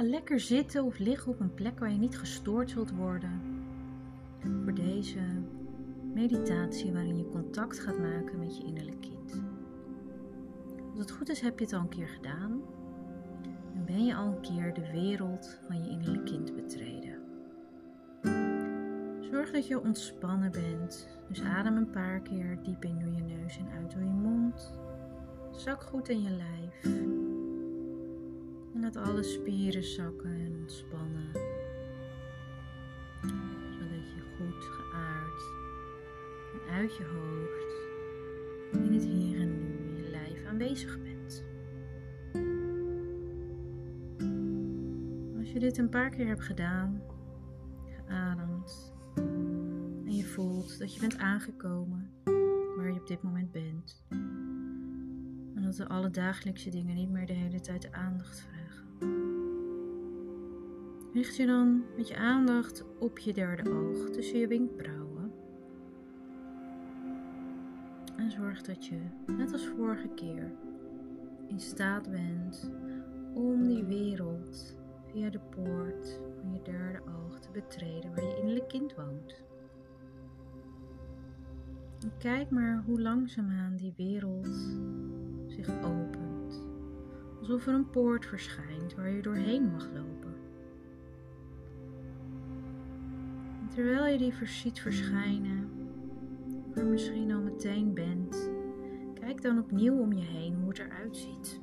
ga lekker zitten of liggen op een plek waar je niet gestoord zult worden. Voor deze meditatie waarin je contact gaat maken met je innerlijk kind. Als het goed is heb je het al een keer gedaan. En ben je al een keer de wereld van je innerlijk kind betreden. Zorg dat je ontspannen bent. Dus adem een paar keer diep in door je neus en uit door je mond. Zak goed in je lijf. En laat alle spieren zakken en ontspannen. Zodat je goed geaard en uit je hoofd in het hier en nu in je lijf aanwezig bent. Als je dit een paar keer hebt gedaan, geademd en je voelt dat je bent aangekomen waar je op dit moment bent. En dat de alle dagelijkse dingen niet meer de hele tijd de aandacht vragen. Richt je dan met je aandacht op je derde oog tussen je wenkbrauwen. En zorg dat je, net als vorige keer, in staat bent om die wereld via de poort van je derde oog te betreden waar je innerlijk kind woont. En kijk maar hoe langzaamaan die wereld zich opent. Alsof er een poort verschijnt waar je doorheen mag lopen. Terwijl je die ziet verschijnen, er misschien al meteen bent, kijk dan opnieuw om je heen hoe het eruit ziet.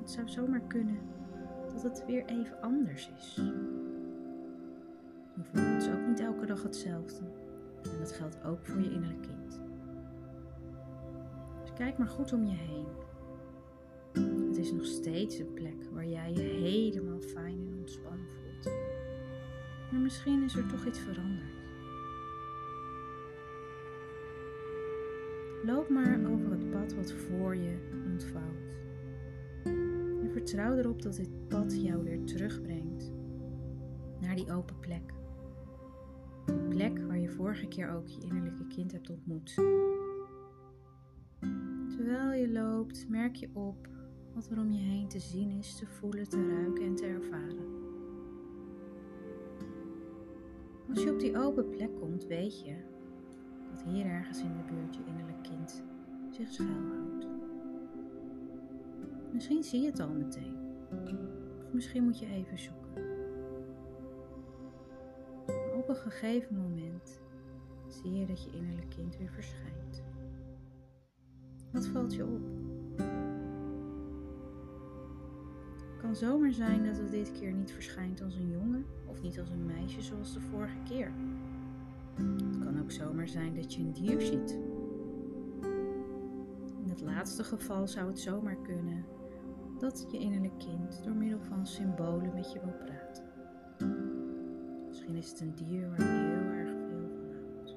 Het zou zomaar kunnen dat het weer even anders is. Bijvoorbeeld is ook niet elke dag hetzelfde. En dat geldt ook voor je innerlijk kind. Dus kijk maar goed om je heen. Het is nog steeds een plek waar jij je helemaal fijn en ontspannen voelt. Maar misschien is er toch iets veranderd. Loop maar over het pad wat voor je ontvouwt. En vertrouw erop dat dit pad jou weer terugbrengt naar die open plek. De plek waar je vorige keer ook je innerlijke kind hebt ontmoet. Terwijl je loopt, merk je op wat er om je heen te zien is, te voelen, te ruiken en te ervaren. Als je op die open plek komt, weet je dat hier ergens in de buurt je innerlijk kind zich schuilhoudt. Misschien zie je het al meteen. Of misschien moet je even zoeken. Maar op een gegeven moment zie je dat je innerlijk kind weer verschijnt. Wat valt je op? Kan zomaar zijn dat het dit keer niet verschijnt als een jongen of niet als een meisje zoals de vorige keer. Het kan ook zomaar zijn dat je een dier ziet. In het laatste geval zou het zomaar kunnen dat je innerlijk kind door middel van symbolen met je wil praten. Misschien is het een dier waar je heel erg veel van houdt.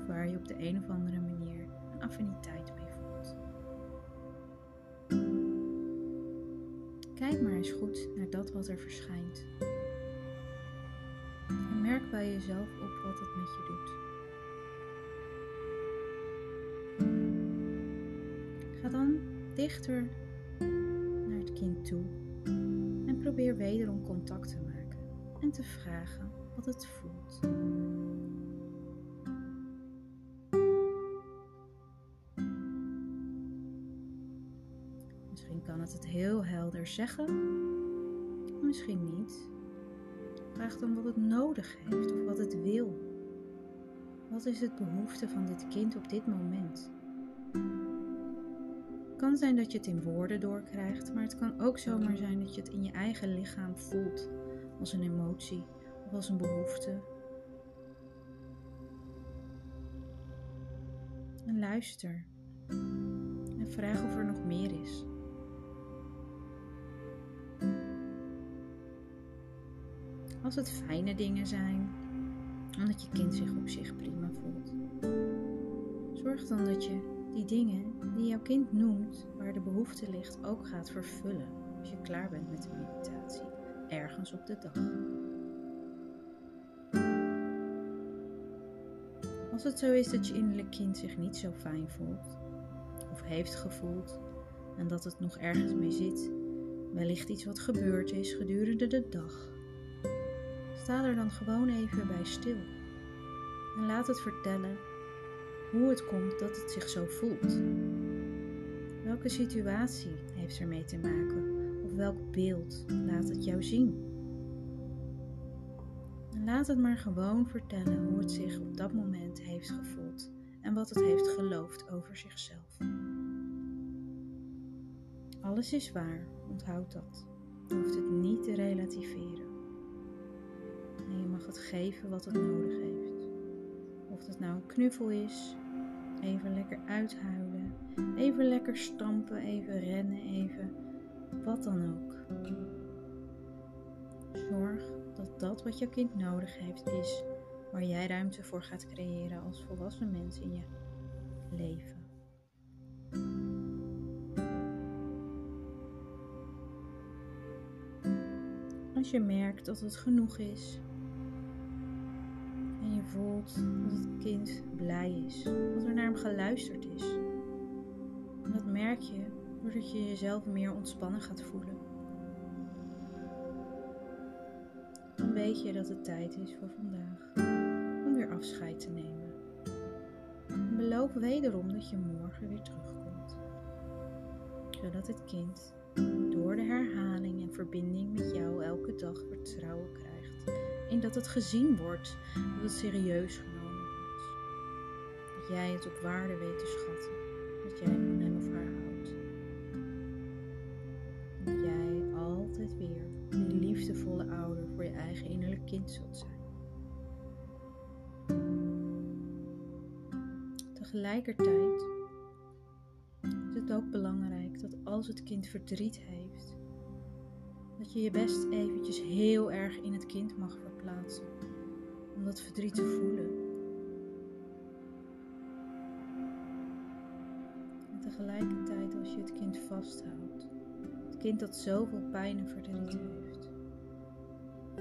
Of waar je op de een of andere manier een affiniteit mee Kijk maar eens goed naar dat wat er verschijnt. En merk bij jezelf op wat het met je doet. Ga dan dichter naar het kind toe en probeer wederom contact te maken en te vragen wat het voelt. Kan het het heel helder zeggen, misschien niet. Vraag dan wat het nodig heeft of wat het wil. Wat is het behoefte van dit kind op dit moment? Het kan zijn dat je het in woorden doorkrijgt, maar het kan ook zomaar zijn dat je het in je eigen lichaam voelt als een emotie of als een behoefte. En luister en vraag of er nog meer is. Als het fijne dingen zijn, omdat je kind zich op zich prima voelt, zorg dan dat je die dingen die jouw kind noemt, waar de behoefte ligt, ook gaat vervullen als je klaar bent met de meditatie, ergens op de dag. Als het zo is dat je innerlijk kind zich niet zo fijn voelt, of heeft gevoeld, en dat het nog ergens mee zit, wellicht iets wat gebeurd is gedurende de dag. Sta er dan gewoon even bij stil en laat het vertellen hoe het komt dat het zich zo voelt. Welke situatie heeft ermee te maken of welk beeld laat het jou zien? En laat het maar gewoon vertellen hoe het zich op dat moment heeft gevoeld en wat het heeft geloofd over zichzelf. Alles is waar, onthoud dat. Je hoeft het niet te relativeren. En je mag het geven wat het nodig heeft. Of het nou een knuffel is, even lekker uithuilen, even lekker stampen, even rennen, even wat dan ook. Zorg dat dat wat je kind nodig heeft is waar jij ruimte voor gaat creëren als volwassen mens in je leven. Als je merkt dat het genoeg is voelt dat het kind blij is, dat er naar hem geluisterd is. En dat merk je doordat je jezelf meer ontspannen gaat voelen. Dan weet je dat het tijd is voor vandaag om weer afscheid te nemen. En beloof wederom dat je morgen weer terugkomt, zodat het kind door de herhaling en verbinding met jou elke dag vertrouwen krijgt in dat het gezien wordt, dat het serieus genomen wordt, dat jij het op waarde weet te schatten, dat jij van hem of haar houdt. Dat jij altijd weer die liefdevolle ouder voor je eigen innerlijk kind zult zijn. Tegelijkertijd is het ook belangrijk dat als het kind verdriet heeft, dat je je best eventjes heel erg in het kind mag Om dat verdriet te voelen. En tegelijkertijd als je het kind vasthoudt. Het kind dat zoveel pijn en verdriet heeft.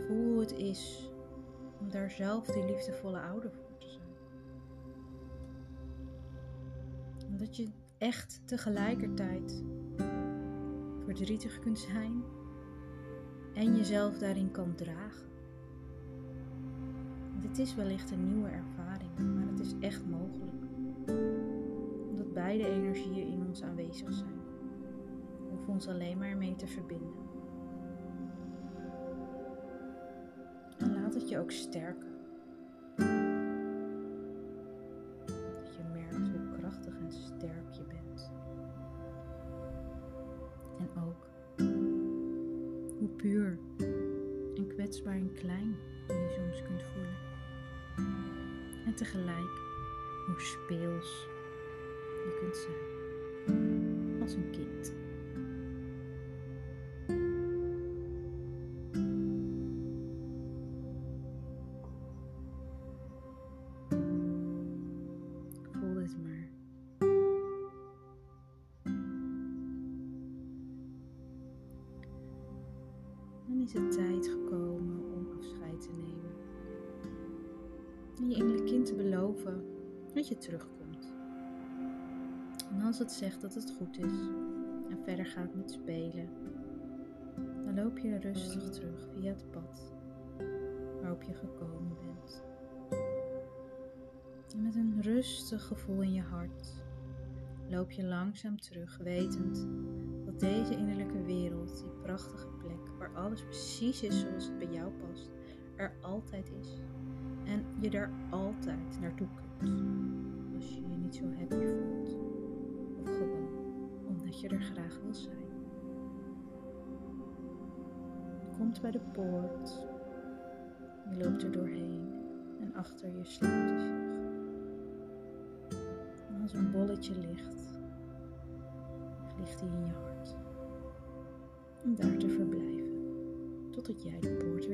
Voel hoe het is om daar zelf die liefdevolle ouder voor te zijn. Omdat je echt tegelijkertijd verdrietig kunt zijn en jezelf daarin kan dragen. Dit is wellicht een nieuwe ervaring, maar het is echt mogelijk. Omdat beide energieën in ons aanwezig zijn. We ons alleen maar mee te verbinden. En laat het je ook sterken. Dat je merkt hoe krachtig en sterk je bent. En ook hoe puur en kwetsbaar en klein je soms kunt voelen. En tegelijk hoe speels je kunt zijn als een kind. Voel dit. Dan is het tijd gekomen En je innerlijk kind te beloven dat je terugkomt. En als het zegt dat het goed is en verder gaat met spelen, dan loop je rustig terug via het pad waarop je gekomen bent. En met een rustig gevoel in je hart loop je langzaam terug, wetend dat deze innerlijke wereld, die prachtige plek waar alles precies is zoals het bij jou past, er altijd is. En je daar altijd naartoe kunt. Als je je niet zo happy voelt. Of gewoon omdat je er graag wil zijn. Je komt bij de poort. Je loopt er doorheen. En achter je sluit je zich. En als een bolletje ligt, ligt hij in je hart. Om daar te verblijven. Totdat jij de poort